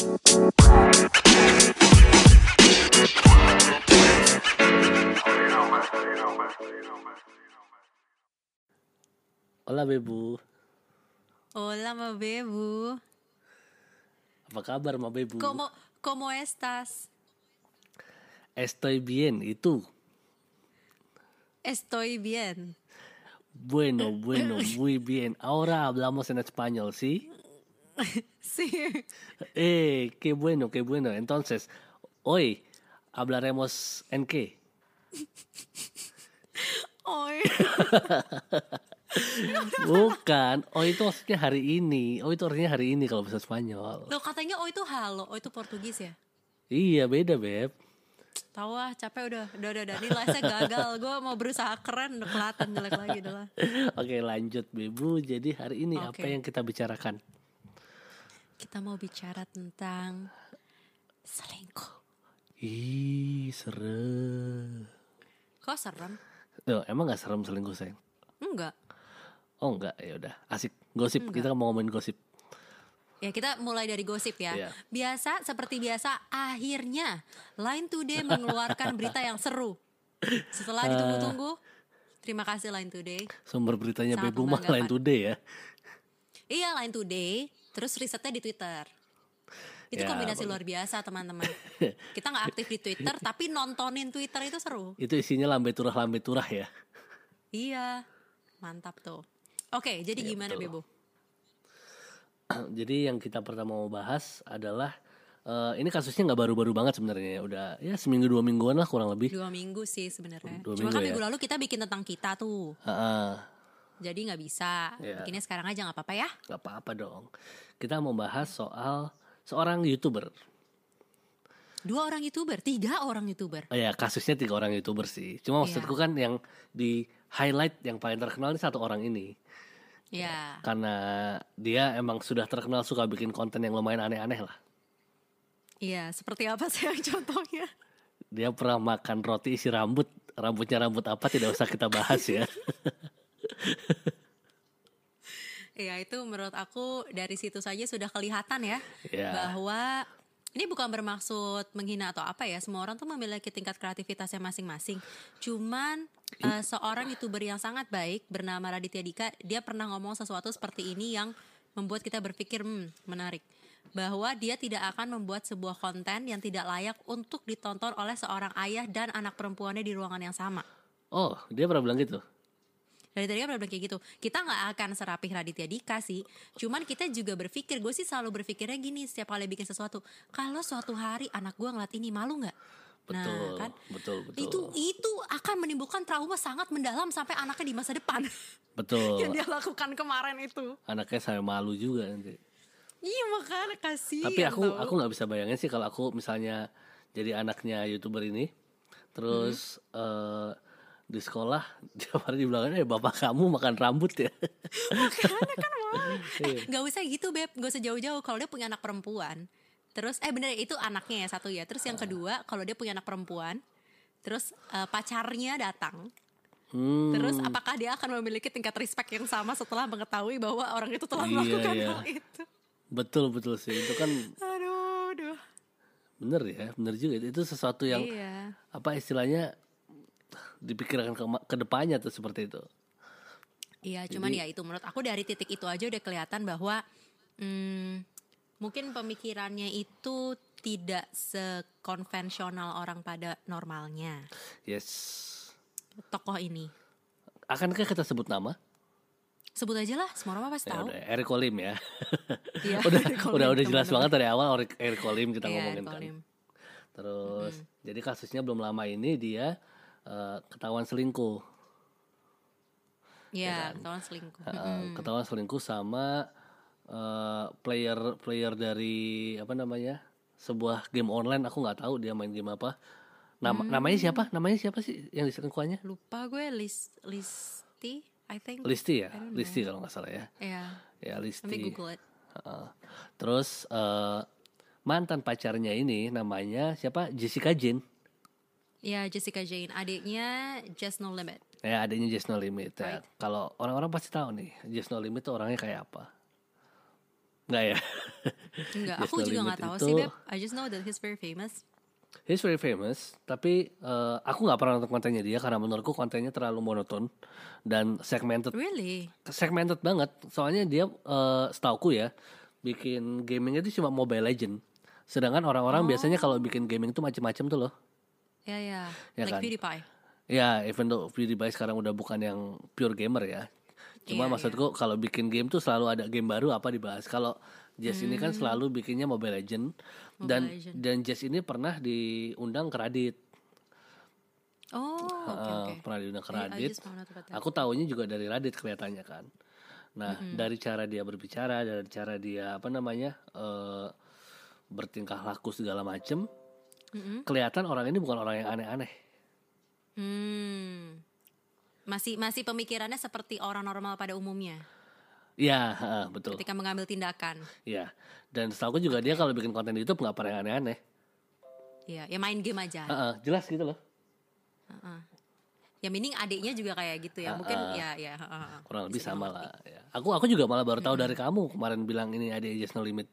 Hola Bebu, Hola, ma bebu. apa kabar Ma Bebu? ¿Cómo, ¿Cómo estás? Estoy bien, itu. Estoy bien. Bueno, bueno, muy bien. Ahora hablamos en español, ¿sí? Sí. Eh, qué bueno, qué bueno. Entonces, hoy hablaremos en qué? Hoy. Bukan, hoy itu maksudnya hari ini. Oh itu artinya hari ini kalau bahasa Spanyol. Lo katanya oh itu halo, oh itu Portugis ya? Iya beda beb. Tahu ah, capek udah. Udah, udah, udah. Ini lesnya gagal. Gue mau berusaha keren, udah kelihatan jelek lagi udah lah. Oke lanjut Bebu. Jadi hari ini apa Oke. yang kita bicarakan? Kita mau bicara tentang selingkuh. Ih serem. Kok serem? Loh, emang gak serem selingkuh sayang? Enggak. Oh enggak, ya udah. Asik. Gosip. Kita mau ngomongin gosip. Ya kita mulai dari gosip ya. Iya. Biasa seperti biasa akhirnya Line Today mengeluarkan berita yang seru. Setelah ditunggu-tunggu, terima kasih Line Today. Sumber beritanya Sangat Bebu mah membanggakan. lain today ya. Iya Line Today, terus risetnya di Twitter. Itu Ya, kombinasi luar biasa teman-teman. Kita nggak aktif di Twitter, tapi nontonin Twitter itu seru. Itu isinya lambe turah lambe turah ya. Iya, mantap tuh. Oke, jadi Iya, gimana betul. Bebo? Jadi yang kita pertama mau bahas adalah eh, ini kasusnya nggak baru-baru banget sebenarnya ya. Udah ya seminggu dua mingguan lah kurang lebih. Dua minggu sih sebenarnya. Cuma minggu kan ya? minggu lalu kita bikin tentang kita tuh, Heeh, jadi nggak bisa. Iya. Bikinnya sekarang aja nggak apa-apa ya. nggak apa-apa dong. Kita mau bahas soal seorang youtuber. Dua orang youtuber, tiga orang youtuber. Oh ya kasusnya tiga orang youtuber sih. Cuma Iya. maksudku kan yang di highlight yang paling terkenal ini satu orang ini. Ya, Karena dia emang sudah terkenal suka bikin konten yang lumayan aneh-aneh lah. iya. Seperti apa sih yang contohnya? Dia pernah makan roti isi rambut. Rambutnya rambut apa tidak usah kita bahas ya. Iya itu menurut aku dari situ saja sudah kelihatan ya Ya. bahwa ini bukan bermaksud menghina atau apa ya. Semua orang tuh memiliki tingkat kreativitasnya masing-masing. Cuman eh, seorang youtuber yang sangat baik bernama Raditya Dika, dia pernah ngomong sesuatu seperti ini yang membuat kita berpikir hmm, menarik bahwa dia tidak akan membuat sebuah konten yang tidak layak untuk ditonton oleh seorang ayah dan anak perempuannya di ruangan yang sama. Oh dia pernah bilang gitu. Dari tadi kan bilang kayak gitu Kita nggak akan serapih Raditya Dika sih Cuman kita juga berpikir Gue sih selalu berpikirnya gini Setiap kali bikin sesuatu Kalau suatu hari anak gue ngeliat ini malu nggak? Betul, Nah kan betul, betul. Itu itu akan menimbulkan trauma sangat mendalam Sampai anaknya di masa depan Betul. Yang dia lakukan kemarin itu Anaknya saya malu juga nanti. Iya makanya kasih Tapi aku aku nggak bisa bayangin sih kalau aku misalnya jadi anaknya youtuber ini, terus Hmm. eh, di sekolah tiap hari dibilangin eh bapak kamu makan rambut ya. Makanya kan malu Iya. Eh gak usah gitu Beb Gak usah jauh-jauh Kalau dia punya anak perempuan Terus eh bener itu anaknya ya satu ya Terus yang Ah. kedua Kalau dia punya anak perempuan Terus eh, pacarnya datang Hmm, Terus apakah dia akan memiliki tingkat respect yang sama setelah mengetahui bahwa orang itu telah Iya, melakukan iya. hal itu? betul betul sih itu kan Aduh, aduh. bener ya bener juga itu sesuatu yang Iya. apa istilahnya dipikirkan ke, ke depannya tuh seperti itu. Iya, cuman ya itu menurut aku dari titik itu aja udah kelihatan bahwa hmm, mungkin pemikirannya itu tidak sekonvensional orang pada normalnya. Yes. Tokoh ini. Akankah kita sebut nama? Sebut aja lah, semua orang pasti Ya tahu. udah, Eric Olim ya. Iya, udah Eric udah udah jelas teman-teman. banget dari awal Eric, Eric Olim kita Iya, ngomongin Eric kan. Terus jadi kasusnya belum lama ini dia eh, ketahuan selingkuh. Iya, ketahuan selingkuh. Eh, Ketahuan selingkuh sama eh, player player dari apa namanya? sebuah game online aku nggak tahu dia main game apa. Nama namanya siapa? Namanya siapa sih yang diselingkuhannya? Lupa gue list listi, I think. Listi ya, Listi kalau nggak salah ya. Iya. Ya Let me Listi. Google it. Heeh. Terus eh, mantan pacarnya ini namanya siapa? Jessica Jane. Iya, Jessica Jane, adiknya Just No Limit. Ya adanya Just No Limit. Ya. Right. Kalau orang-orang pasti tahu nih, Just No Limit itu orangnya kayak apa. Nggak ya? Enggak, aku No juga nggak tahu itu- sih, Beb. I just know that he's very famous. He's very famous, tapi eh, aku nggak pernah nonton kontennya dia karena menurutku kontennya terlalu monoton dan segmented, Really? segmented banget. Soalnya dia eh, setauku ya bikin gaming itu cuma Mobile Legend. Sedangkan orang-orang biasanya kalau bikin gaming itu macam-macam tuh loh. Ya, ya. Ya like kan? PewDiePie. Ya, even though PewDiePie sekarang udah bukan yang pure gamer ya. Cuma Iya, maksudku kalau bikin game tuh selalu ada game baru apa dibahas. Kalau Jess ini kan selalu bikinnya Mobile Legend dan Hmm. Legend. dan Jess ini pernah diundang ke Reddit. Oh, oke Eh, oke. pernah diundang ke I- I Reddit. just found out about that. Aku tahunya juga dari Reddit kelihatannya kan. Nah, dari cara dia berbicara, dari cara dia apa namanya eh bertingkah laku segala macem, Mm-mm. kelihatan orang ini bukan orang yang aneh-aneh. Hmm. Masih masih pemikirannya seperti orang normal pada umumnya Iya, heeh, betul. ketika mengambil tindakan. Iya. Dan setahu aku juga dia kalau bikin konten di YouTube nggak pernah yang aneh-aneh. Iya, ya main game aja. Heeh, jelas gitu loh. Ya meaning adiknya juga kayak gitu ya. Mungkin ya ya. heeh, heeh. Kurang lebih sama lah. Ya. Aku aku juga malah baru tahu dari kamu kemarin bilang ini ada Just No Limit.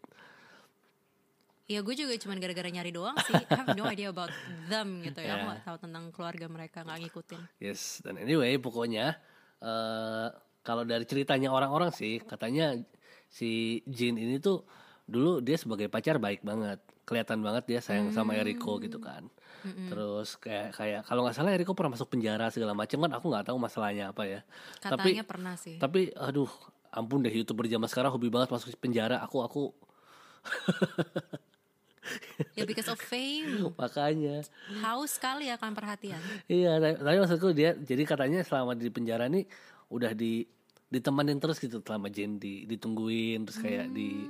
Ya gue juga cuma gara-gara nyari doang sih. I have no idea about them gitu ya. Aku Ya. gak tahu tentang keluarga mereka, nggak ngikutin. Yes. Dan anyway, pokoknya eh kalau dari ceritanya orang-orang sih katanya si Jin ini tuh dulu dia sebagai pacar baik banget. Kelihatan banget dia sayang sama Eriko gitu kan. Terus kayak kayak kalau nggak salah Eriko pernah masuk penjara segala macam kan aku nggak tahu masalahnya apa ya. Tapi Katanya pernah sih. Tapi aduh, ampun deh youtuber zaman sekarang hobi banget masuk penjara. Aku aku Ya because of fame. makanya. Haus sekali akan perhatian. Iya, tapi, maksudku dia jadi katanya selama di penjara nih udah di ditemenin terus gitu selama Jen di ditungguin terus kayak di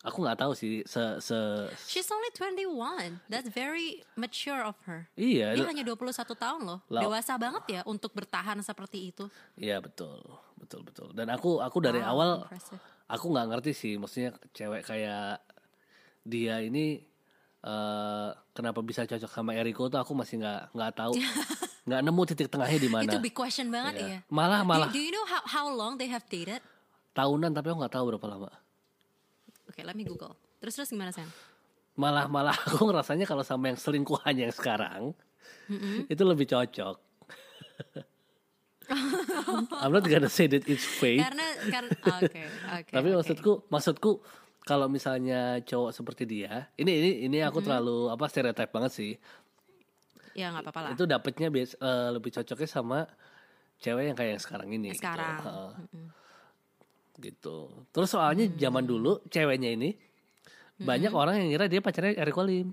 aku nggak tahu sih se se She's only 21. That's very mature of her. iya Dia hanya 21 tahun loh. Dewasa banget ya untuk bertahan seperti itu. iya betul betul betul dan aku aku dari Wow, awal impressive. aku nggak ngerti sih maksudnya cewek kayak dia ini eh kenapa bisa cocok sama Eriko tuh aku masih nggak nggak tahu nggak nemu titik tengahnya di mana Itu big question banget Iya. ya. malah Do, malah do you know how, how long they have dated? tahunan tapi aku nggak tahu berapa lama Oke, let me google. Terus terus gimana sayang? malah malah aku ngerasanya kalau sama yang selingkuhannya yang sekarang itu lebih cocok I'm not gonna say that it's fake Karena karena oke oke. tapi oke. maksudku maksudku kalau misalnya cowok seperti dia ini ini ini aku terlalu apa stereotip banget sih ya nggak apa-apa lah. itu dapetnya bias, eh, lebih cocoknya sama cewek yang kayak yang sekarang ini gitu. Sekarang. Heeh. gitu terus soalnya zaman dulu ceweknya ini banyak orang yang ngira dia pacarnya Eric Olim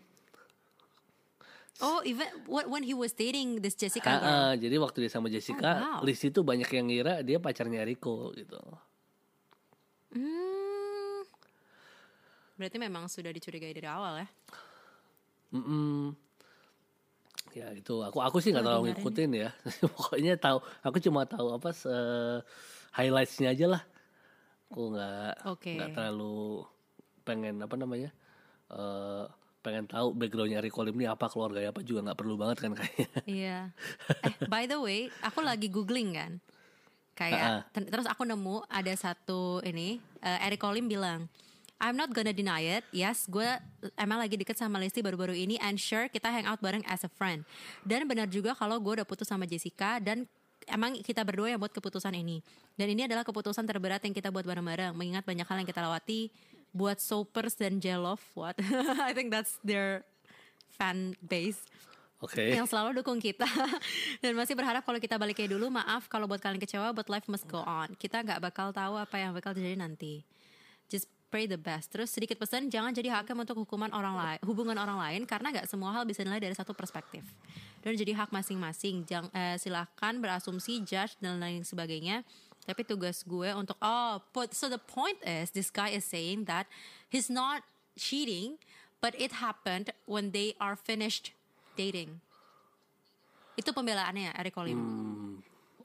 Oh, even when he was dating this Jessica Ah, girl. ah, jadi waktu dia sama Jessica, Oh, wow. Liz itu banyak yang ngira dia pacarnya Eriko gitu. Hmm. Berarti memang sudah dicurigai dari awal ya. Mm-mm. Ya itu aku aku sih nggak terlalu ngikutin ya. Pokoknya tahu aku cuma tahu apa se highlightsnya aja lah. Aku nggak Oke. nggak terlalu pengen apa namanya eh pengen tahu backgroundnya Eriko Lim ini apa keluarganya apa juga nggak perlu banget kan kayaknya. Iya. Eh, by the way, aku lagi googling kan. Kayak ter- terus aku nemu ada satu ini eh, Eric Olim bilang I'm not gonna deny it. Yes, gue emang lagi deket sama Lesti baru-baru ini and sure kita hang out bareng as a friend. Dan benar juga kalau gue udah putus sama Jessica dan emang kita berdua yang buat keputusan ini. Dan ini adalah keputusan terberat yang kita buat bareng-bareng mengingat banyak hal yang kita lewati buat Soapers dan Jelov what I think that's their fan base Oke. yang selalu dukung kita dan masih berharap kalau kita balik kayak dulu maaf kalau buat kalian kecewa but life must go on kita nggak bakal tahu apa yang bakal terjadi nanti just pray the best. Terus sedikit pesan jangan jadi hakim untuk hukuman orang lain hubungan orang lain karena nggak semua hal bisa dinilai dari satu perspektif. Dan jadi hak masing-masing. Jang, eh, silahkan berasumsi judge dan lain sebagainya. Tapi tugas gue untuk oh but so the point is this guy is saying that he's not cheating but it happened when they are finished dating. Itu pembelaannya Eric Olim. Hmm,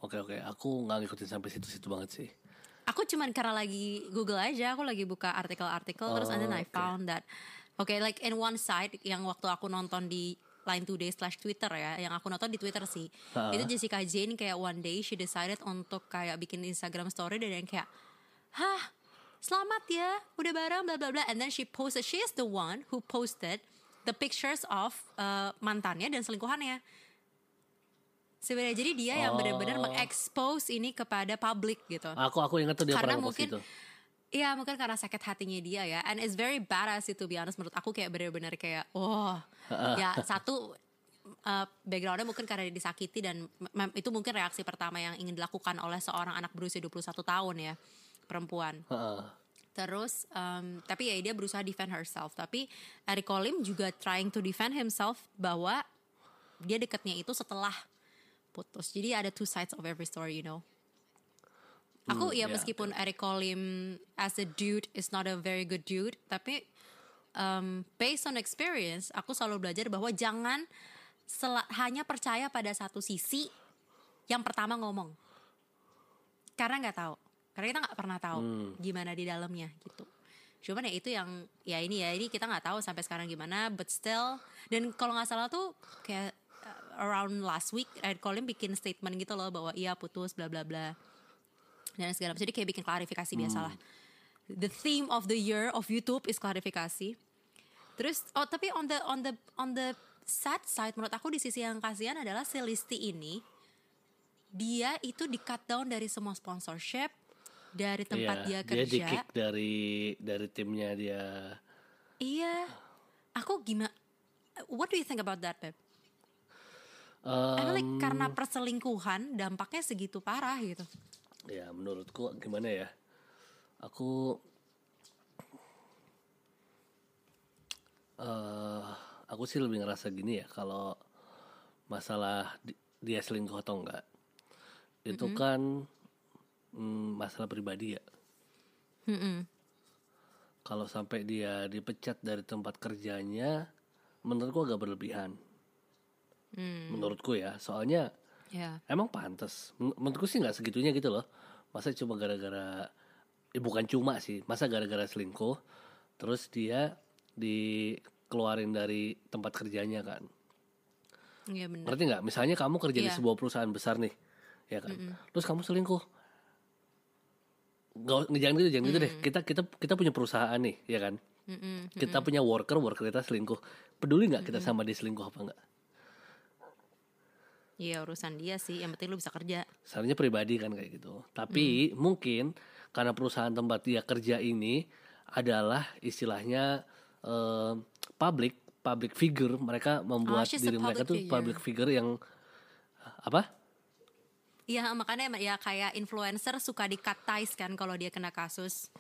Oke oke, aku nggak ngikutin sampai situ-situ banget sih. Aku cuman karena lagi Google aja, aku lagi buka artikel-artikel terus and then I found that okay like in one side yang waktu aku nonton di Line Today slash Twitter ya, yang aku nonton di Twitter sih, Ha. itu Jessica Jane kayak one day she decided untuk kayak bikin Instagram story dan yang kayak, hah selamat ya udah bareng bla bla bla. And then she posted she is the one who posted the pictures of uh, mantannya dan selingkuhannya sebenarnya jadi dia yang benar-benar Oh. mengekspos ini kepada publik gitu Aku aku ingat tuh dia Karena mungkin itu. Iya mungkin karena sakit hatinya dia ya And it's very badass itu be honest Menurut aku kayak bener-bener kayak Wah Ya satu uh, Backgroundnya mungkin karena dia disakiti Dan itu mungkin reaksi pertama yang ingin dilakukan Oleh seorang anak berusia 21 tahun ya Perempuan Heeh. Terus um, Tapi ya dia berusaha defend herself Tapi Eric Colim juga trying to defend himself Bahwa Dia deketnya itu setelah Putus. Jadi ada two sides of every story you know. Aku Hmm, ya ya, meskipun Eric Colim as a dude is not a very good dude, tapi um, based on experience, aku selalu belajar bahwa jangan sel- hanya percaya pada satu sisi yang pertama ngomong, karena nggak tahu, karena kita nggak pernah tahu gimana di dalamnya gitu. Cuman ya itu yang ya ini ya ini kita nggak tahu sampai sekarang gimana, but still dan kalau nggak salah tuh kayak around last week Eric Colim bikin statement gitu loh bahwa iya putus bla bla bla dan segala macam. Jadi kayak bikin klarifikasi biasa lah. The theme of the year of YouTube is klarifikasi. Terus oh tapi on the on the on the sad side menurut aku di sisi yang kasihan adalah si Listi ini dia itu di cut down dari semua sponsorship dari tempat dia Iya, kerja. Dia di kick dari dari timnya dia. Iya. Aku gimana What do you think about that, I like Em, karena perselingkuhan dampaknya segitu parah gitu. ya menurutku gimana ya? Aku eh aku sih lebih ngerasa gini ya kalau masalah di- dia selingkuh atau enggak itu kan mm, masalah pribadi ya. Mm-mm. Kalau sampai dia dipecat dari tempat kerjanya, menurutku agak berlebihan. Hmm. Menurutku ya, soalnya Ya. emang pantas. Men- Menurutku sih nggak segitunya gitu loh. Masa cuma gara-gara, ya bukan cuma sih, masa gara-gara selingkuh, terus dia dikeluarin dari tempat kerjanya kan. Iya benar. Ngerti nggak? Misalnya kamu kerja di Iya. sebuah perusahaan besar nih, ya kan. Terus kamu selingkuh. Gak, jangan gitu, jangan gitu deh. Kita kita kita punya perusahaan nih, ya kan. Mm-mm. Kita punya worker, worker kita selingkuh. Peduli nggak kita sama dia selingkuh apa nggak? Iya urusan dia sih. Yang penting lu bisa kerja. Seharusnya pribadi kan kayak gitu. Tapi mungkin karena perusahaan tempat dia kerja ini adalah istilahnya eh, public public figure, mereka membuat a diri mereka tuh figure. public figure yang apa? Iya makanya ya kayak influencer suka di cut ties kan kalau dia kena kasus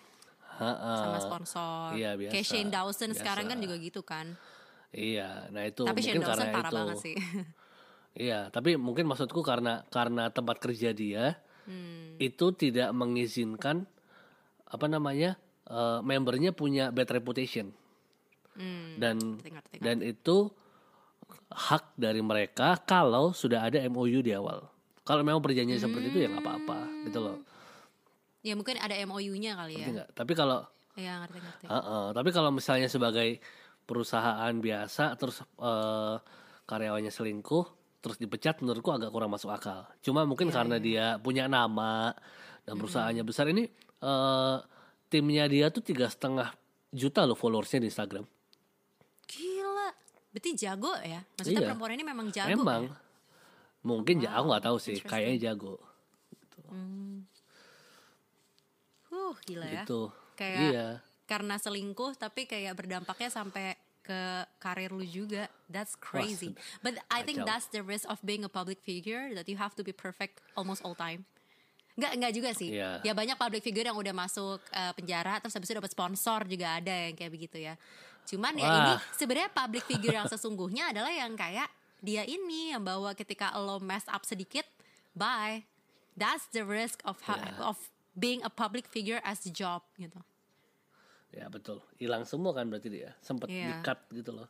Ha-ha. sama sponsor. iya, biasa. Kayak Shane Dawson sekarang Biasa. kan juga gitu kan. Iya, nah itu Tapi Shane mungkin Dawson karena parah itu. banget sih. Iya, tapi mungkin maksudku karena karena tempat kerja dia Hmm. itu tidak mengizinkan apa namanya eh, membernya punya bad reputation Hmm, dan ngerti, ngerti, dan itu hak dari mereka kalau sudah ada MOU di awal. Kalau memang perjanjian seperti itu ya nggak apa-apa gitu loh. Ya mungkin ada MOU-nya kali ya. Ngerti? Tapi kalau Iya ngerti-ngerti. Heeh, tapi kalau misalnya sebagai perusahaan biasa terus eh, karyawannya selingkuh terus dipecat menurutku agak kurang masuk akal. Cuma mungkin Iya, karena dia punya nama dan perusahaannya besar ini eh, timnya dia tuh tiga setengah juta loh followersnya di Instagram. Gila. Berarti jago ya? Maksudnya Iya. perempuan ini memang jago Emang ya? mungkin ya aku nggak tahu sih, kayaknya jago Huh, gila ya. gitu. Kayak Iya. karena selingkuh tapi kayak berdampaknya sampai ke karir lu juga. That's crazy. But I think that's the risk of being a public figure that you have to be perfect almost all time. Enggak, enggak juga sih. Iya. Ya banyak public figure yang udah masuk eh, penjara terus habis itu dapat sponsor juga ada yang kayak begitu ya. Cuman ya Wah. ini sebenarnya public figure yang sesungguhnya adalah yang kayak dia ini yang bahwa ketika lo mess up sedikit, bye. That's the risk of Iya. of being a public figure as a job gitu. Ya betul. Hilang semua kan berarti dia. Sempet Iya. di-cut gitu loh.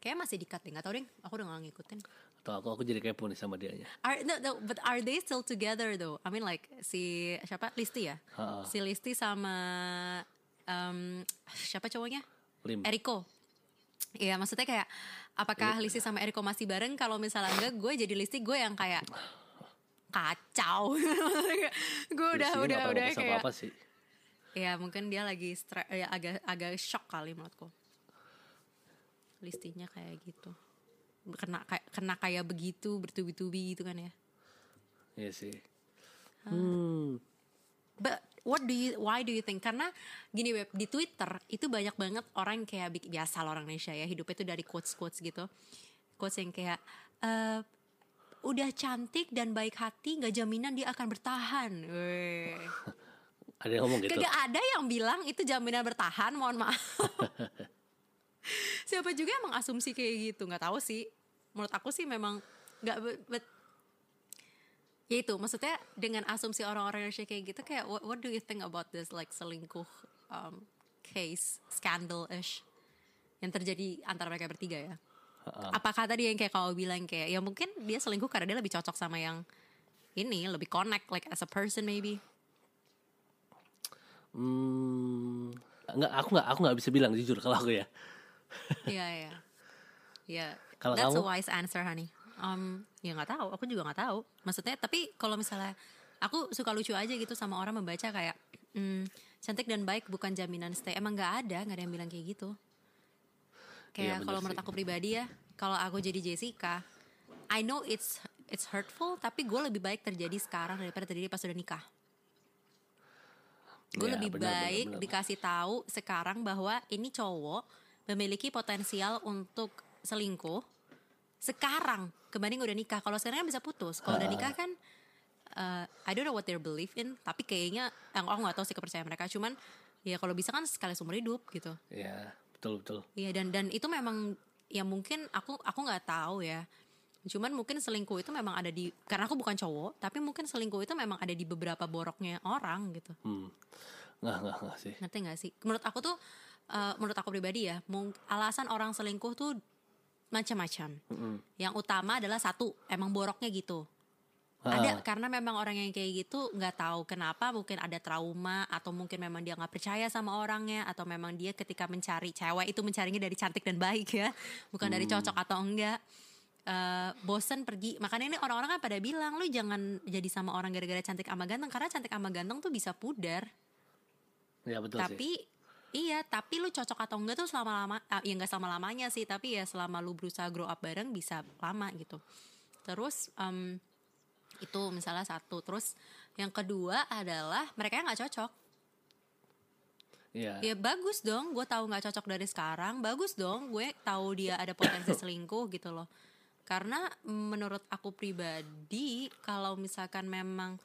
Kayaknya masih di-cut deh, gak tau deh. Aku udah gak ngikutin. Atau aku aku jadi kepo nih sama dianya. Are, no, no, but are they still together though? I mean like si siapa Listi ya? Ha-ha. Si Listi sama um, siapa cowoknya? Lim. Eriko. Iya maksudnya kayak apakah Listi sama Eriko masih bareng? Kalau misalnya enggak, gue jadi Listi gue yang kayak kacau. gue udah udah nggak udah kayak apa-apa sih. Ya mungkin dia lagi stre- ya, agak agak shock kali menurutku listinya kayak gitu kena kayak kena kayak begitu bertubi-tubi gitu kan ya Iya sih. Hmm. But what do you why do you think? Karena gini web di Twitter itu banyak banget orang yang kayak biasa lah orang Indonesia ya hidupnya itu dari quotes quotes gitu. Quotes yang kayak eh, udah cantik dan baik hati nggak jaminan dia akan bertahan. Weh. Ada yang ngomong gitu. Kagak ada yang bilang itu jaminan bertahan, mohon maaf. Siapa juga yang mengasumsi kayak gitu, nggak tahu sih. Menurut aku sih memang nggak ya itu maksudnya dengan asumsi orang-orang Indonesia kayak gitu kayak what, what do you think about this like selingkuh um, case scandal ish yang terjadi antara mereka bertiga ya apakah tadi yang kayak kau bilang kayak ya mungkin dia selingkuh karena dia lebih cocok sama yang ini lebih connect like as a person maybe Hmm. Enggak, aku nggak aku nggak bisa bilang jujur kalau aku ya. Iya iya. Iya. Kalau That's kamu? a wise answer, honey. Um, ya nggak tahu. Aku juga nggak tahu. Maksudnya, tapi kalau misalnya aku suka lucu aja gitu sama orang membaca kayak hmm, cantik dan baik bukan jaminan stay. Emang nggak ada, nggak ada yang bilang kayak gitu. Iya, Kayak bener kalau menurut aku pribadi ya, kalau aku jadi Jessica, I know it's it's hurtful, tapi gue lebih baik terjadi sekarang daripada terjadi pas udah nikah. Gue Ya, lebih benar, baik benar. dikasih tahu sekarang bahwa ini cowok memiliki potensial untuk selingkuh sekarang kebanding udah nikah. Kalau sekarang kan bisa putus. Kalau udah nikah kan uh, I don't know what they believe in, tapi kayaknya yang aku nggak tahu sih kepercayaan mereka. Cuman ya kalau bisa kan sekali seumur hidup gitu. Ya, betul betul. Iya dan dan itu memang ya mungkin aku aku nggak tahu ya. Cuman mungkin selingkuh itu memang ada di karena aku bukan cowok, tapi mungkin selingkuh itu memang ada di beberapa boroknya orang gitu. Hmm. Nggak, nggak, nggak sih. Ngerti gak sih? Menurut aku tuh, eh, menurut aku pribadi ya, alasan orang selingkuh tuh macam-macam. Yang utama adalah satu, emang boroknya gitu. Ada karena memang orang yang kayak gitu nggak tahu kenapa mungkin ada trauma atau mungkin memang dia nggak percaya sama orangnya atau memang dia ketika mencari cewek itu mencarinya dari cantik dan baik ya bukan dari cocok atau enggak Eh, bosen pergi. Makanya ini orang-orang kan pada bilang lu jangan jadi sama orang gara-gara cantik sama ganteng karena cantik sama ganteng tuh bisa pudar. Ya betul sih. tapi iya tapi lu cocok atau enggak tuh selama lama ah, ya enggak selama lamanya sih tapi ya selama lu berusaha grow up bareng bisa lama gitu. Terus em, itu misalnya satu. Terus yang kedua adalah mereka yang nggak cocok. Iya. ya bagus dong gue tahu nggak cocok dari sekarang. Bagus dong gue tahu dia ada potensi selingkuh gitu loh karena menurut aku pribadi kalau misalkan memang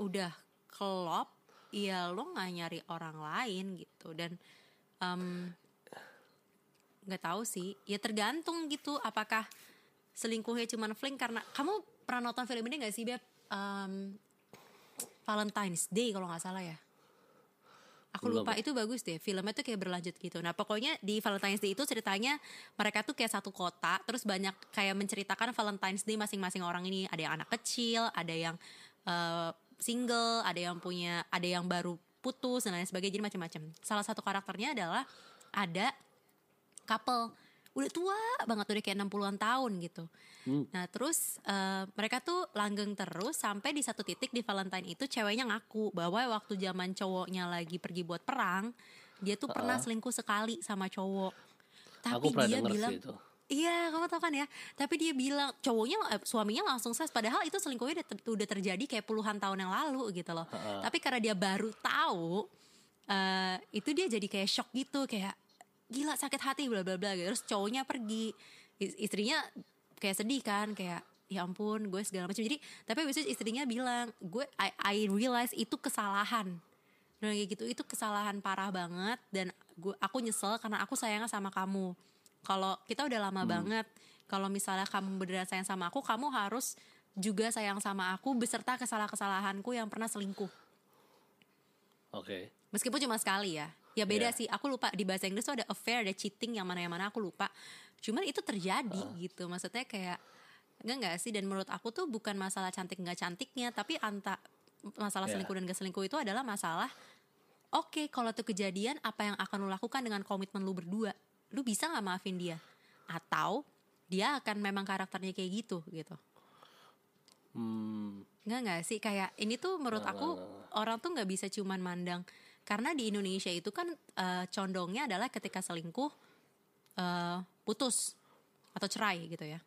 udah kelop ya lo nggak nyari orang lain gitu. Dan nggak tahu sih. Ya tergantung gitu apakah selingkuhnya cuman fling. Karena kamu pernah nonton film ini gak sih beb? Em, Valentine's Day kalau nggak salah ya Aku lupa. itu bagus deh. Filmnya tuh kayak berlanjut gitu. Nah pokoknya di Valentine's Day itu ceritanya mereka tuh kayak satu kota terus banyak kayak menceritakan Valentine's Day masing-masing orang ini. Ada yang anak kecil, ada yang eh, single, ada yang punya, ada yang baru putus dan lain sebagainya. Jadi macam-macam. Salah satu karakternya adalah ada couple udah tua banget udah kayak 60-an tahun gitu. Nah terus eh, mereka tuh langgeng terus sampai di satu titik di Valentine itu ceweknya ngaku bahwa waktu zaman cowoknya lagi pergi buat perang dia tuh pernah selingkuh sekali sama cowok. Tapi Aku dia bilang itu. Iya, kamu tau kan ya. Tapi dia bilang cowoknya eh, suaminya langsung ses. Padahal itu selingkuhnya udah, ter- udah terjadi kayak puluhan tahun yang lalu gitu loh. Tapi karena dia baru tahu, eh itu dia jadi kayak shock gitu, kayak gila sakit hati bla bla bla. gitu. Terus cowoknya pergi, Is- istrinya kayak sedih kan, kayak ya ampun gue segala macam. Jadi tapi habis itu istrinya bilang gue I, I realize itu kesalahan. Dan kayak gitu itu kesalahan parah banget dan gue aku nyesel karena aku sayang sama kamu. Kalau kita udah lama banget, kalau misalnya kamu beneran sayang sama aku, kamu harus juga sayang sama aku beserta kesalahan-kesalahanku yang pernah selingkuh. Oke. Meskipun cuma sekali ya. Ya beda Iya. sih. Aku lupa di bahasa Inggris tuh ada affair, ada cheating yang mana yang mana aku lupa. Cuman itu terjadi gitu. Maksudnya kayak enggak enggak sih dan menurut aku tuh bukan masalah cantik enggak cantiknya, tapi anta masalah Iya. selingkuh dan gak selingkuh itu adalah masalah Oke, kalau itu kejadian, apa yang akan lu lakukan dengan komitmen lu berdua? Lu bisa nggak maafin dia? Atau dia akan memang karakternya kayak gitu gitu? Hmm. Nggak nggak sih kayak ini tuh menurut aku orang tuh nggak bisa cuman mandang Karena di Indonesia itu kan eh, condongnya adalah ketika selingkuh eh, putus atau cerai gitu ya.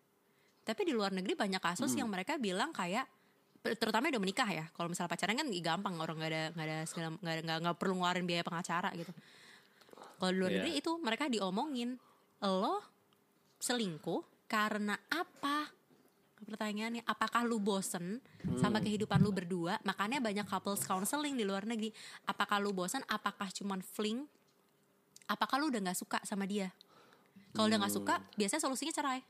Tapi di luar negeri banyak kasus yang mereka bilang kayak terutama udah menikah ya. Kalau misalnya pacaran kan gampang orang nggak ada nggak ada segala nggak ada- nggak perlu ngeluarin biaya pengacara gitu. Kalau di luar Iya. negeri itu mereka diomongin lo selingkuh karena apa? Pertanyaannya, apakah lu bosen sama kehidupan lu berdua? Makanya banyak couples counseling di luar negeri. Apakah lu bosen? Apakah cuman fling? Apakah lu udah nggak suka sama dia? Kalau udah nggak suka, biasanya solusinya cerai.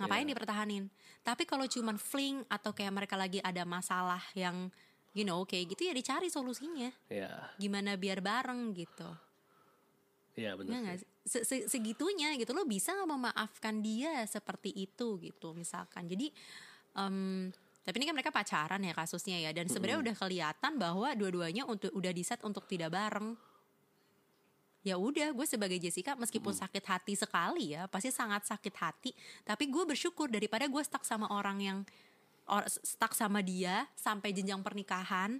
Ngapain Iya. dipertahanin? Tapi kalau cuman fling atau kayak mereka lagi ada masalah yang you know kayak gitu ya dicari solusinya. Ya, Gimana biar bareng gitu. Ya benar. Iya nggak sih? Se- se- segitunya gitu. Lo bisa nggak memaafkan dia seperti itu gitu misalkan. Jadi em, tapi ini kan mereka pacaran ya kasusnya ya. Dan sebenarnya udah kelihatan bahwa dua-duanya untuk udah di set untuk tidak bareng. Ya udah gue sebagai Jessica meskipun sakit hati sekali ya pasti sangat sakit hati. Tapi gue bersyukur daripada gue stuck sama orang yang or, stuck sama dia sampai jenjang pernikahan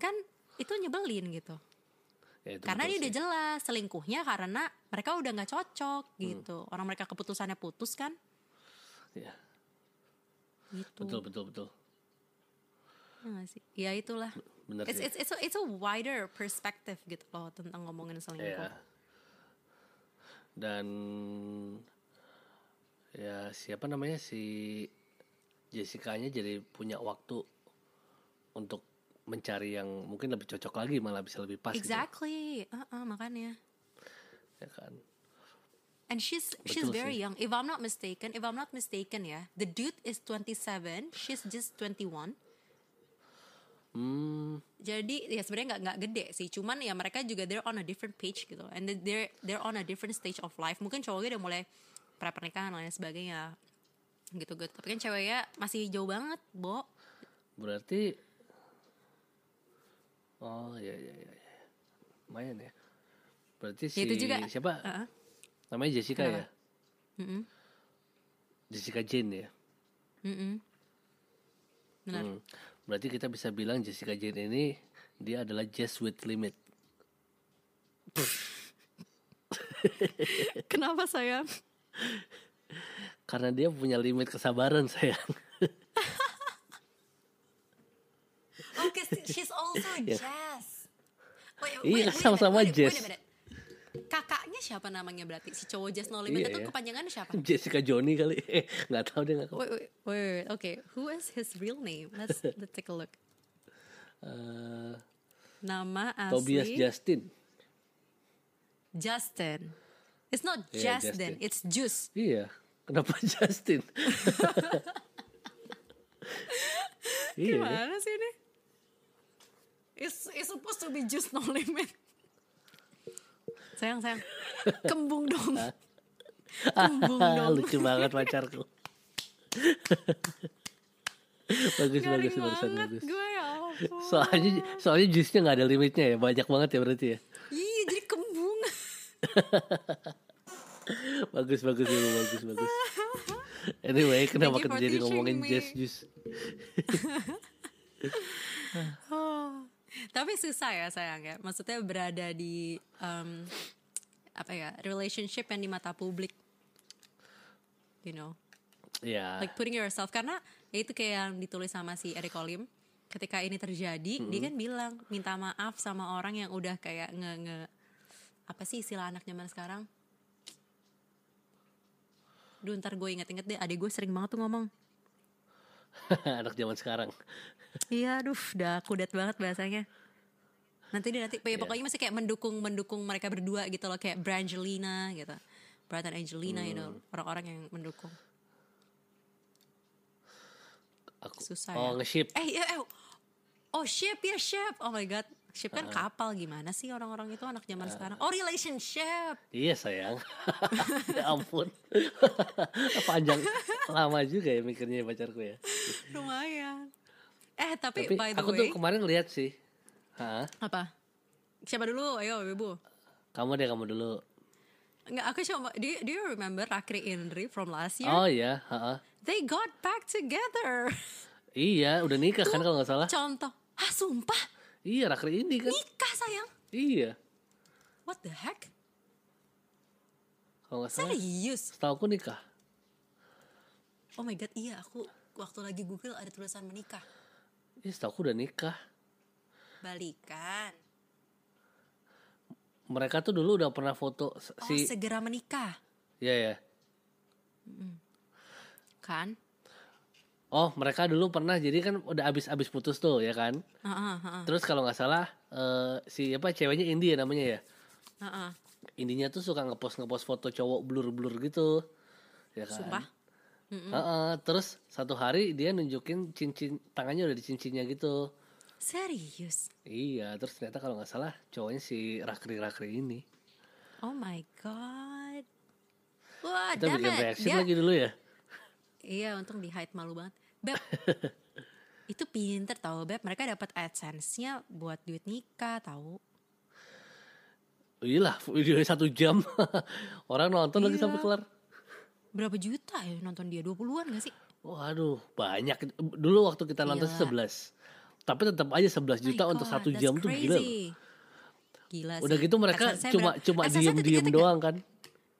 kan itu nyebelin gitu Ya, itu karena dia udah jelas selingkuhnya karena mereka udah nggak cocok gitu. Orang mereka keputusannya putus kan? Ya, gitu. Betul betul betul. Ya sih? Ya itulah. Benar it's, sih. it's, it's, a, it's a wider perspective gitu loh tentang ngomongin selingkuh. Ya. Dan ya siapa namanya? Si Jessica-nya jadi punya waktu untuk mencari yang mungkin lebih cocok lagi malah bisa lebih pas gitu. exactly. Uh-uh, makanya. Ya kan. and she's she's Betul very sih. young. If I'm not mistaken if I'm not mistaken ya the dude is 27 she's just 21 Hmm, jadi ya sebenarnya nggak nggak gede sih. Cuman ya mereka juga they're on a different page gitu. And they're they're on a different stage of life. Mungkin cowoknya udah mulai pra pernikahan lain sebagainya. Gitu gitu. Tapi kan ceweknya masih jauh banget bo. Berarti Oh, ya ya ya. ya. Lumayan ya. Berarti si itu juga. siapa? Uh-uh. Namanya Jessica ya? Mm-mm. Jessica Jane ya. Mm-mm. benar Hmm. Berarti kita bisa bilang Jessica Jane ini dia adalah Jess with limit. kenapa sayang Karena dia punya limit kesabaran sayang. oke she's also. Jess Wait, Iya, wait, sama-sama minute, wait kakaknya siapa namanya berarti si cowok Jess No Limit Iya, itu iya. kepanjangannya siapa Jessica Johnny kali. Eh, nggak tahu dia nggak tahu. wait, wait, wait, wait, okay who is his real name let's let's take a look Eh, nama asli Tobias Justin. Justin. It's not Iya, Justin, Justin. it's Juice. Iya. Kenapa Justin? iya. ya. Gimana sih ini? It's, it's supposed to be Juice No Limit. Sayang, sayang. Kembung dong. Kembung dong. lucu banget pacarku. bagus bagus Garing bagusan banget bagus. gue ya ampun. Soalnya soalnya jusnya nggak ada limitnya ya, banyak banget ya berarti ya. Iya, jadi kembung. Bagus bagus Ibu, bagus bagus. Anyway, kenapa kita jadi ngomongin jazz jus? Tapi susah ya sayang ya. Maksudnya berada di um, apa ya relationship yang di mata publik. You know. Ya, like putting yourself karena ya itu kayak yang ditulis sama si Eric Olim ketika ini terjadi dia kan bilang minta maaf sama orang yang udah kayak nge nge apa sih istilah anak zaman sekarang Duh ntar gue inget-inget deh Adik gue sering banget tuh ngomong anak zaman sekarang. Iya aduh udah kudet banget bahasanya Nanti dia nanti ya, pokoknya masih kayak mendukung mendukung mereka berdua gitu loh kayak Brangelina gitu Brad and Angelina you know orang-orang yang mendukung Aku Susah oh ya. nge-ship. Eh, eh, eh. Oh ship ya ship. Oh my god. Ship kan kapal gimana sih orang-orang itu anak zaman sekarang? Oh relationship. Iya sayang. ya ampun. Panjang lama juga ya mikirnya pacarku ya. Lumayan. Eh tapi, Tapi by the aku way. tuh kemarin lihat sih. Hah? apa? Siapa dulu? Ayo ibu. Kamu deh kamu dulu. Enggak, aku cuma. Do you, do you remember Rakri Indri from last year? Oh iya, heeh. They got back together. Iya, udah nikah kan kalau nggak salah. Contoh. Ah sumpah. Iya, Rakri ini kan. Nikah sayang. Iya. What the heck? Kalau nggak salah, Serius? setahu aku nikah. Oh my god, iya aku waktu lagi Google ada tulisan menikah. Iya, setahu aku udah nikah. Balikan. Mereka tuh dulu udah pernah foto Oh, si segera menikah. Iya ya. Kan? Oh, mereka dulu pernah jadi kan udah abis-abis putus tuh ya kan. Heeh, heeh, Terus kalau nggak salah eh, si apa ceweknya Indi ya namanya ya. heeh. Indinya tuh suka ngepost ngepost foto cowok blur-blur gitu. Ya kan. Sumpah? Heeh, terus satu hari dia nunjukin cincin tangannya udah di cincinnya gitu. Serius? Iya, terus ternyata kalau nggak salah cowoknya si Rakri-Rakri ini. Oh my god. Wah, Kita bikin reaction Dia- lagi dulu ya. Iya, untung di hide malu banget. Beb, itu pinter tau Beb. Mereka dapat AdSense-nya buat duit nikah tahu. Iya lah, videonya satu jam. Orang nonton lagi Iya. sampai kelar. Berapa juta ya nonton dia? 20-an gak sih? Waduh, banyak. Dulu waktu kita nonton Gila. 11. Tapi tetap aja 11 juta My untuk God, satu jam tuh gila. loh. crazy. Gila Udah sih. gitu mereka AdSense-nya cuma berapa- cuma diem-diem doang kan.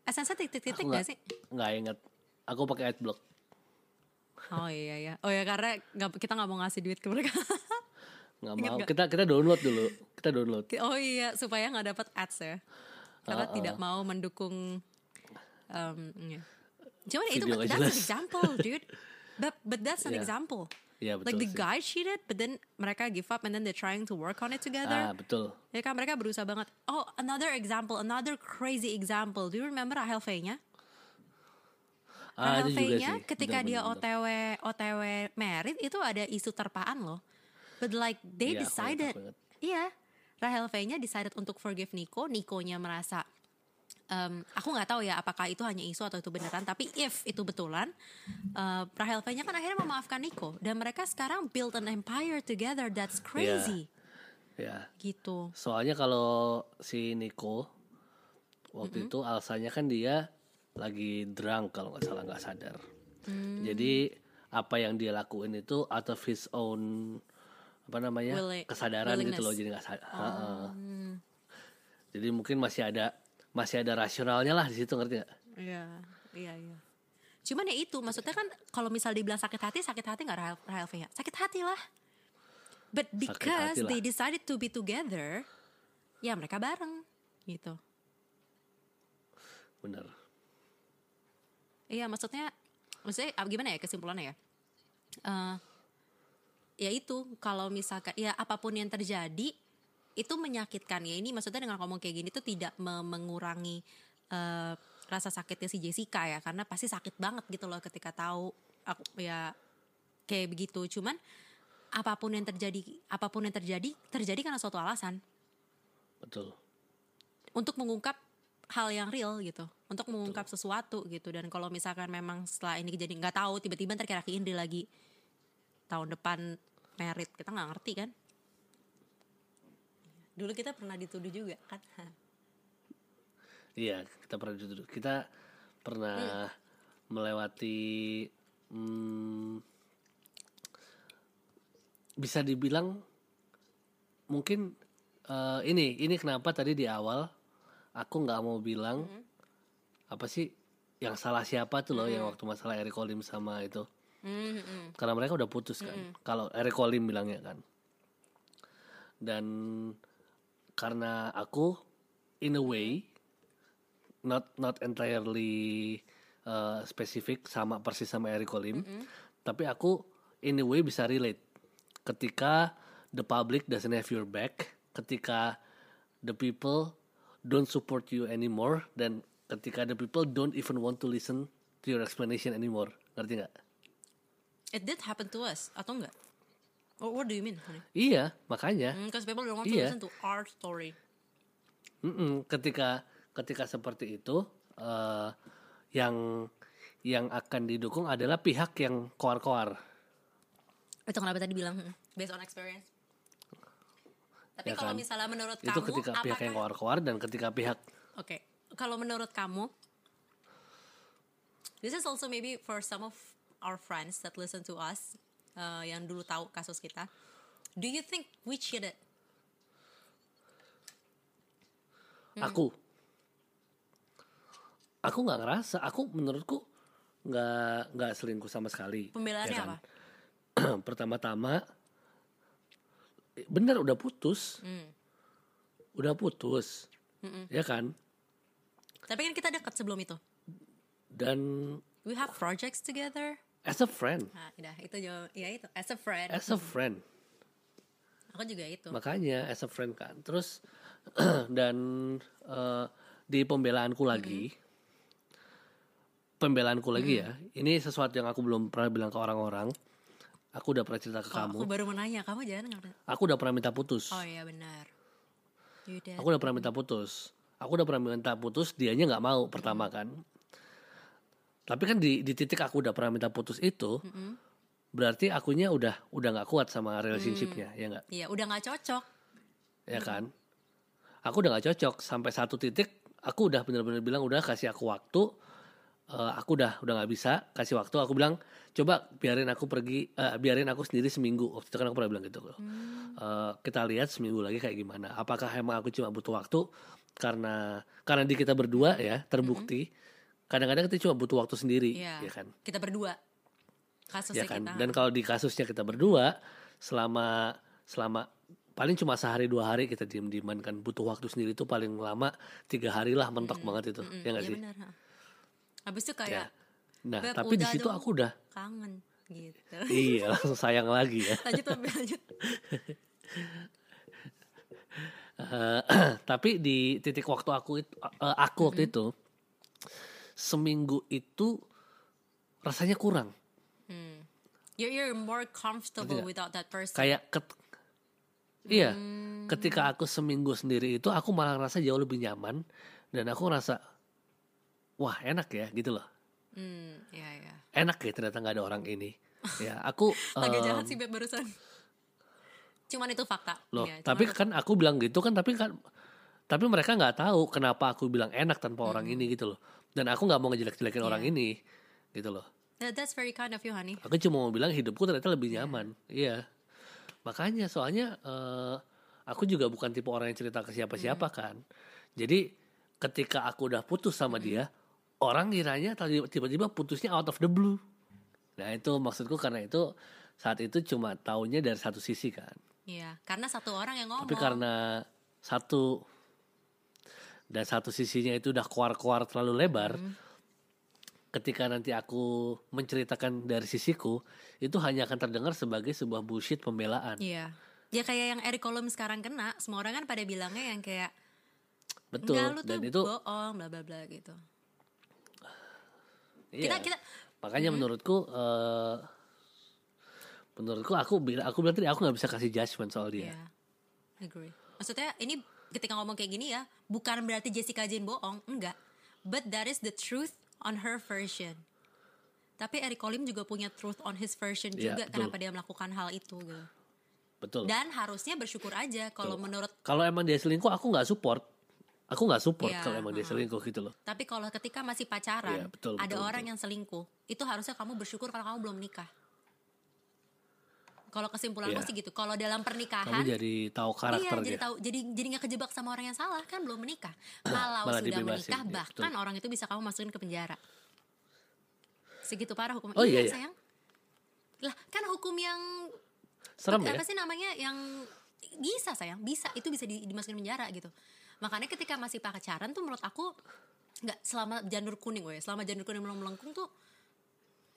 AdSense-nya titik-titik gak sih? nggak inget. Aku pakai adblock. Oh iya iya. Oh ya karena nggak- kita nggak mau ngasih duit ke mereka. Nggak mau. nggak? Kita kita download dulu. Kita download. oh iya supaya nggak dapat ads ya. Karena Uh-uh. tidak mau mendukung. Um, iya. Cuman itu Video nggak that's jelas. an example, dude. But but that's an Iya. example. Iya betul Like the sih. guy cheated, but then mereka give up and then they're trying to work on it together. Ah, betul. Ya kan mereka berusaha banget. Oh, another example, another crazy example. Do you remember Rahel V-nya? Ah, itu juga V-nya sih. ketika dia. OTW OTW merit itu ada isu terpaan loh. But like they Iya, ingat, decided, iya, Rahel V-nya decided untuk forgive Nico. Nico-nya merasa em, aku nggak tahu ya apakah itu hanya isu atau itu beneran. Tapi if itu betulan, eh, Rahel V-nya kan akhirnya memaafkan Nico dan mereka sekarang build an empire together. That's crazy, Ya. gitu. Soalnya kalau si Nico waktu itu alasannya kan dia lagi drunk kalau nggak salah nggak sadar. Hmm. Jadi apa yang dia lakuin itu out of his own apa namanya Willi- kesadaran gitu loh willingness. jadi nggak sadar. Jadi mungkin masih ada masih ada rasionalnya lah di situ ngerti nggak? Iya, iya, iya. Cuman ya itu, maksudnya kan kalau misal dibilang sakit hati, sakit hati nggak Rahel, Rahel ya? Sakit hati lah. But because hati lah. they decided to be together, ya mereka bareng gitu. Bener. Iya, maksudnya, maksudnya ah, gimana ya kesimpulannya ya? Eh, ya itu, kalau misalkan, ya apa pun yang terjadi, itu menyakitkan ya. Ini maksudnya dengan ngomong kayak gini tuh tidak me- mengurangi eh, rasa sakitnya si Jessica ya, karena pasti sakit banget gitu loh ketika tahu aku ya kayak begitu. Cuman apa pun yang terjadi, apa pun yang terjadi, terjadi karena suatu alasan Betul. untuk mengungkap hal yang real gitu untuk mengungkap sesuatu gitu. Dan kalau misalkan memang setelah ini kejadian nggak tahu tiba-tiba ntar Raki Indri lagi tahun depan merit kita nggak ngerti kan? Dulu kita pernah dituduh juga kan? Iya, kita pernah duduk. Kita pernah melewati hmm, bisa dibilang mungkin eh, ini ini kenapa tadi di awal aku nggak mau bilang apa sih yang salah siapa tuh loh yang waktu masalah Eric Olim sama itu. Hmm, karena mereka udah putus kan. Kalau Eric Olim bilangnya kan. Dan karena aku in a way not not entirely uh, spesifik sama persis sama Eric Olim tapi aku in a way bisa relate. Ketika the public doesn't have your back ketika the people don't support you anymore dan ketika the people don't even want to listen to your explanation anymore. Ngerti nggak? It did happen to us atau enggak Oh, what do you mean honey? iya makanya. Because people don't want to Iya. listen to our story. Mm-mm, ketika ketika seperti itu eh, yang yang akan didukung adalah pihak yang koar-koar. Itu kenapa tadi bilang hmm, based on experience tapi ya kalau kan? misalnya menurut itu kamu itu ketika apakah... pihak yang keluar-keluar dan ketika pihak Oke. Okay. Kalau menurut kamu This is also maybe for some of our friends that listen to us uh, yang dulu tahu kasus kita. Do you think we cheated? Hmm. Aku aku nggak ngerasa aku menurutku nggak nggak selingkuh sama sekali pembelaannya ya kan? apa pertama-tama bener udah putus, Hmm. udah putus, Mm-mm. ya kan? Tapi kan kita dekat sebelum itu. Dan We have projects together. as a friend, Nah, udah itu. Ya itu, as a friend. as a friend, Aku juga itu. makanya as a friend kan. Terus dan eh, di pembelaanku lagi, pembelaanku lagi ya, ini sesuatu yang aku belum pernah bilang ke orang-orang. Aku udah pernah cerita ke Oh, kamu. aku baru mau nanya, kamu jangan nggak? Aku udah pernah minta putus. Oh iya benar. You did. Aku udah pernah minta putus. Aku udah pernah minta putus, dianya nggak mau pertama kan. Tapi kan di di titik aku udah pernah minta putus itu, Mm-mm. berarti akunya udah udah nggak kuat sama relationshipnya, ya nggak, Iya, udah nggak cocok. ya kan? Aku udah nggak cocok sampai satu titik, aku udah bener-bener bilang udah kasih aku waktu, eh, aku udah udah nggak bisa kasih waktu. Aku bilang coba biarin aku pergi, eh, biarin aku sendiri seminggu. Waktu itu kan aku pernah bilang gitu loh. Eh, kita lihat seminggu lagi kayak gimana. Apakah emang aku cuma butuh waktu karena karena di kita berdua ya terbukti. Kadang-kadang kita cuma butuh waktu sendiri, Iya. ya kan? Kita berdua. Kasusnya ya kan kita. dan kalau di kasusnya kita berdua selama selama paling cuma sehari dua hari kita diem dieman kan butuh waktu sendiri itu paling lama tiga hari lah mentok banget itu Mm-mm, ya nggak iya sih benar. Ha. Habis itu ya kayak nah Beb, tapi di situ dong. aku udah kangen gitu. iya langsung sayang lagi ya lanjut lanjut. Eh, tapi di titik waktu aku itu eh, aku waktu itu seminggu itu rasanya kurang Hmm. You're, you're more comfortable without that person. kayak ket- iya Hmm. ketika aku seminggu sendiri itu aku malah ngerasa jauh lebih nyaman dan aku ngerasa wah enak ya gitu loh Hmm, ya ya. enak ya ternyata nggak ada orang ini ya aku Agak em, jahat sih Beb barusan. Cuman itu fakta. loh Iya, tapi kan aku bilang gitu kan tapi kan tapi mereka nggak tahu kenapa aku bilang enak tanpa orang Hmm. ini gitu loh dan aku nggak mau ngejelek-jelekin Iya. orang ini gitu loh That- that's very kind of you, honey. aku cuma mau bilang hidupku ternyata lebih nyaman iya makanya soalnya eh, aku juga bukan tipe orang yang cerita ke siapa-siapa Hmm. kan jadi ketika aku udah putus sama dia orang kiranya tadi- tiba-tiba putusnya out of the blue nah itu maksudku karena itu saat itu cuma taunya dari satu sisi kan Iya, karena satu orang yang ngomong. tapi karena satu dan satu sisinya itu udah keluar-keluar terlalu lebar Hmm. ketika nanti aku menceritakan dari sisiku itu hanya akan terdengar sebagai sebuah bullshit pembelaan Iya. Ya kayak yang Eric Colum sekarang kena, semua orang kan pada bilangnya yang kayak betul enggak lu tuh dan itu bohong bla bla bla gitu. Iya. Kita kita makanya menurutku eh, menurutku aku bilang aku bilang tadi aku nggak bisa kasih judgement soal dia Iya. Agree. Maksudnya ini ketika ngomong kayak gini ya, bukan berarti Jessica Jane bohong, enggak. But that is the truth on her version. Tapi Eric Colim juga punya truth on his version Iya, juga betul. kenapa dia melakukan hal itu gitu. betul Dan harusnya bersyukur aja kalau menurut kalau emang dia selingkuh aku nggak support aku nggak support Iya, kalau emang dia selingkuh gitu loh tapi kalau ketika masih pacaran Iya, betul, ada betul, orang betul. yang selingkuh, itu harusnya kamu bersyukur kalau kamu belum nikah. Kalau kesimpulanku Iya. sih gitu. Kalau dalam pernikahan kamu jadi tahu Iya, karakter jadi dia tahu jadi jadi nggak kejebak sama orang yang salah kan belum menikah. Kalau Malah sudah dibebasin, menikah iya, bahkan orang itu bisa kamu masukin ke penjara. Segitu parah hukum. Oh, iya, iya. sayang. Lah, kan hukum yang serem ya apa sih namanya yang bisa sayang, bisa itu bisa di- dimasukin penjara gitu. Makanya ketika masih pacaran tuh menurut aku nggak selama janur kuning weh, selama janur kuning belum melengkung tuh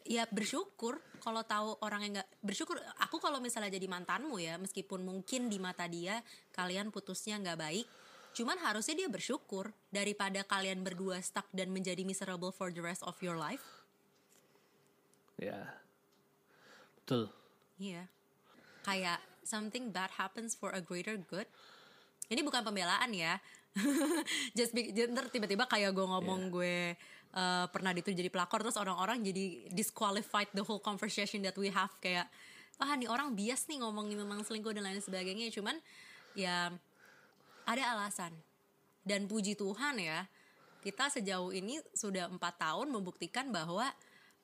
ya bersyukur kalau tahu orang yang nggak bersyukur. Aku kalau misalnya jadi mantanmu ya meskipun mungkin di mata dia kalian putusnya nggak baik cuman harusnya dia bersyukur daripada kalian berdua stuck dan menjadi miserable for the rest of your life. Ya. Betul. Iya. Kayak something bad happens for a greater good. Ini bukan pembelaan ya just be, ntar tiba-tiba kayak gue ngomong gue uh, pernah itu jadi pelakor terus orang-orang jadi disqualified the whole conversation that we have kayak ah nih orang bias nih ngomongin memang selingkuh dan lain sebagainya cuman ya ada alasan. Dan puji Tuhan ya kita sejauh ini sudah empat tahun membuktikan bahwa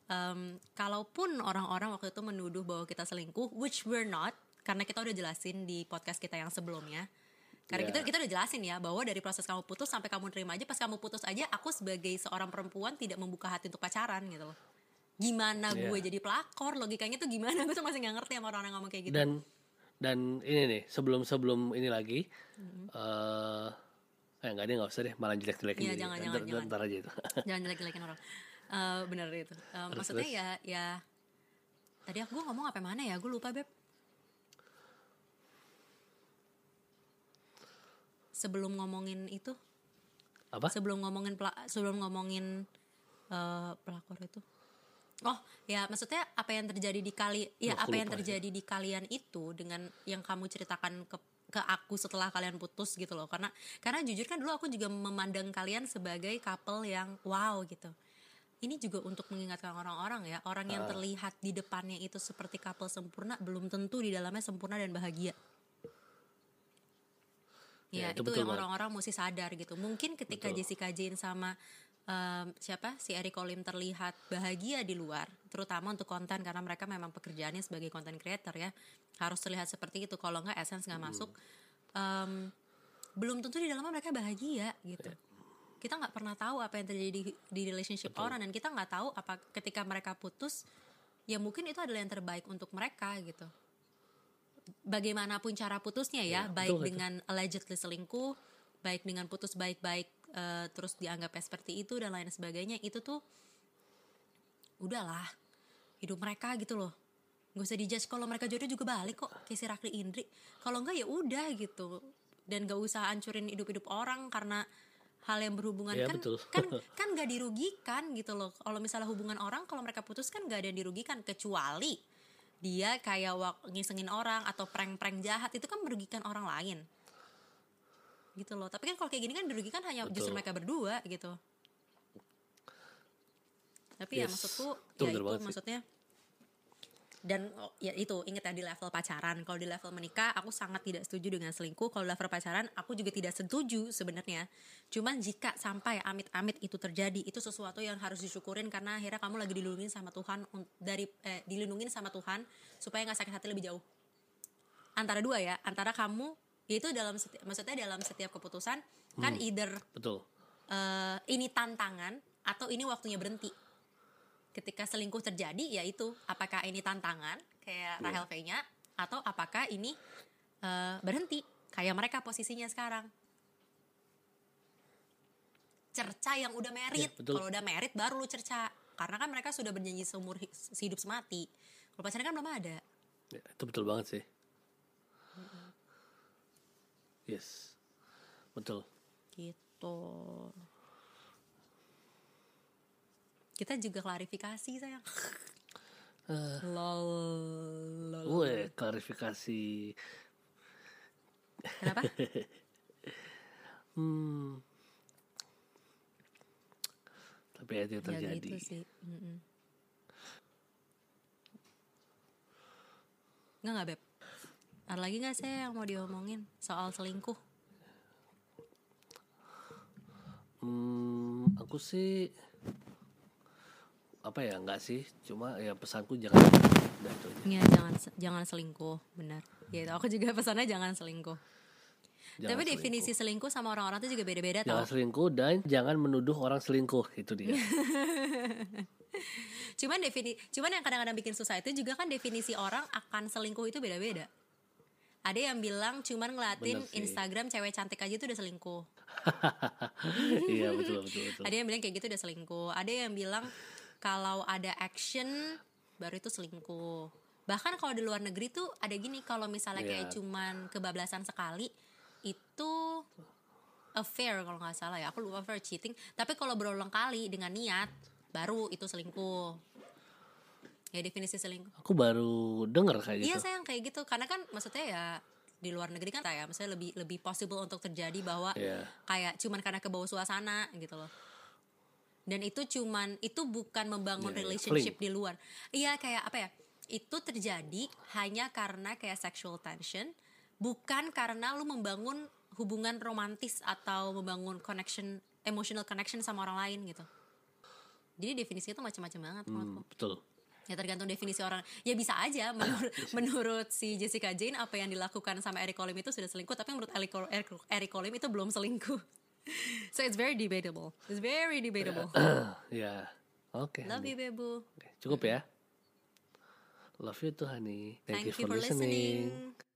em, kalaupun orang-orang waktu itu menuduh bahwa kita selingkuh which we're not karena kita udah jelasin di podcast kita yang sebelumnya Karena Iya. kita kita udah jelasin ya bahwa dari proses kamu putus sampai kamu terima aja pas kamu putus aja aku sebagai seorang perempuan tidak membuka hati untuk pacaran gitu loh. Gimana Iya. gue jadi pelakor logikanya tuh gimana gue tuh masih nggak ngerti sama orang-orang ngomong kayak gitu. dan dan ini nih sebelum sebelum ini lagi eh eh nggak deh nggak usah deh malah jelek jelekin Iya, jangan, jangan, jangan. ntar aja itu Jangan jelek-jelekin orang. Eh bener itu. Eh, maksudnya terus. ya ya tadi aku gue ngomong apa mana ya gue lupa beb. Sebelum ngomongin itu, apa? Sebelum ngomongin sebelum ngomongin eh, pelakor itu. Oh ya maksudnya apa yang terjadi di kali ya apa yang terjadi di kalian itu dengan yang kamu ceritakan ke ke aku setelah kalian putus gitu loh. Karena karena jujur kan dulu aku juga memandang kalian sebagai couple yang wow gitu. Ini juga untuk mengingatkan orang-orang ya. Orang yang Ah. terlihat di depannya itu seperti couple sempurna belum tentu di dalamnya sempurna dan bahagia Ya, ya, itu itu, betul yang orang-orang mesti sadar gitu. Mungkin ketika Betul. Jessica Jane sama em, siapa? Si Eric Olim terlihat bahagia di luar terutama untuk konten karena mereka memang pekerjaannya sebagai content creator ya harus terlihat seperti itu. Kalau nggak essence nggak masuk. Em, belum tentu di dalamnya mereka bahagia gitu. Kita nggak pernah tahu apa yang terjadi di, di relationship Betul. orang dan kita nggak tahu apa ketika mereka putus ya mungkin itu adalah yang terbaik untuk mereka gitu bagaimanapun cara putusnya ya, Ya, baik betul, betul. dengan allegedly selingkuh baik dengan putus baik-baik eh, terus dianggapnya seperti itu dan lain sebagainya itu tuh udahlah hidup mereka gitu loh nggak usah dijudge kalau mereka jodoh juga balik kok kayak si Rakli Indri kalau enggak ya udah gitu dan gak usah hancurin hidup-hidup orang karena hal yang berhubungan Ya, kan betul. kan kan gak dirugikan gitu loh kalau misalnya hubungan orang kalau mereka putus kan gak ada yang dirugikan kecuali dia kayak wak- ngisengin orang atau prank-prank jahat itu kan merugikan orang lain gitu loh tapi kan kalau kayak gini kan dirugikan hanya justru Betul. mereka berdua gitu tapi ya Yes. maksudku Itu ya itu sih. Dan oh, ya itu ingat ya di level pacaran. Kalau di level menikah aku sangat tidak setuju dengan selingkuh. Kalau level pacaran aku juga tidak setuju sebenarnya. Cuman jika sampai amit-amit itu terjadi itu sesuatu yang harus disyukurin karena akhirnya kamu lagi dilindungin sama Tuhan dari eh, dilindungin sama Tuhan supaya nggak sakit hati lebih jauh. Antara dua ya antara kamu ya itu dalam seti- maksudnya dalam setiap keputusan kan either betul. eh, ini tantangan atau ini waktunya berhenti. Ketika selingkuh terjadi, yaitu apakah ini tantangan kayak Iya. Rahel V-nya atau apakah ini eh, berhenti kayak mereka posisinya sekarang. Cerca yang udah merit, Iya, betul. kalau udah merit baru lu cerca. Karena kan mereka sudah berjanji seumur hi- hidup semati. Kalau pacaran kan belum ada. Ya, itu betul banget sih yes betul Gitu. Kita juga klarifikasi sayang. Lol. lol. Weh, klarifikasi Kenapa? hmm tapi ya itu ya terjadi gitu sih. Nggak nggak beb. Ada lagi nggak sih yang mau diomongin soal selingkuh? Hmm, aku sih apa ya enggak sih cuma ya pesanku jangan udah itu aja Ya jangan jangan selingkuh, benar. Ya itu aku juga pesannya jangan selingkuh. Jangan Tapi definisi selingkuh sama orang-orang tuh juga beda-beda jangan tau. selingkuh dan jangan menuduh orang selingkuh itu dia Cuman defini, cuman yang kadang-kadang bikin susah itu juga kan definisi orang akan selingkuh itu beda-beda. Ada yang bilang cuman ngeliatin sih. Instagram cewek cantik aja itu udah selingkuh. iya betul betul betul Ada yang bilang kayak gitu udah selingkuh. Ada yang bilang kalau ada action baru itu selingkuh. Bahkan kalau di luar negeri tuh ada gini kalau misalnya kayak Iya. cuman kebablasan sekali itu affair kalau nggak salah ya. Aku lupa affair cheating. Tapi kalau berulang kali dengan niat baru itu selingkuh. Ya definisi selingkuh. aku baru denger kayak Iya gitu sayang kayak gitu karena kan maksudnya ya di luar negeri kan ya maksudnya lebih lebih possible untuk terjadi bahwa Iya. kayak cuman karena kebawa suasana gitu loh. Dan itu cuman itu bukan membangun Iya, iya, relationship di luar. Iya kayak apa ya? Itu terjadi hanya karena kayak sexual tension, bukan karena lu membangun hubungan romantis atau membangun connection emotional connection sama orang lain gitu. Jadi definisinya tuh macam-macam banget menurutku. Hmm, betul Ya tergantung definisi orang. Ya bisa aja menurut menurut si Jessica Jane apa yang dilakukan sama Eric Colim itu sudah selingkuh, tapi menurut Eric, Eric, Eric Colim itu belum selingkuh. so it's very debatable. It's very debatable. ya. Oke. Love you, Bebu. Oke, Cukup ya. Love you tuh, honey. Thank, Thank you for listening. listening.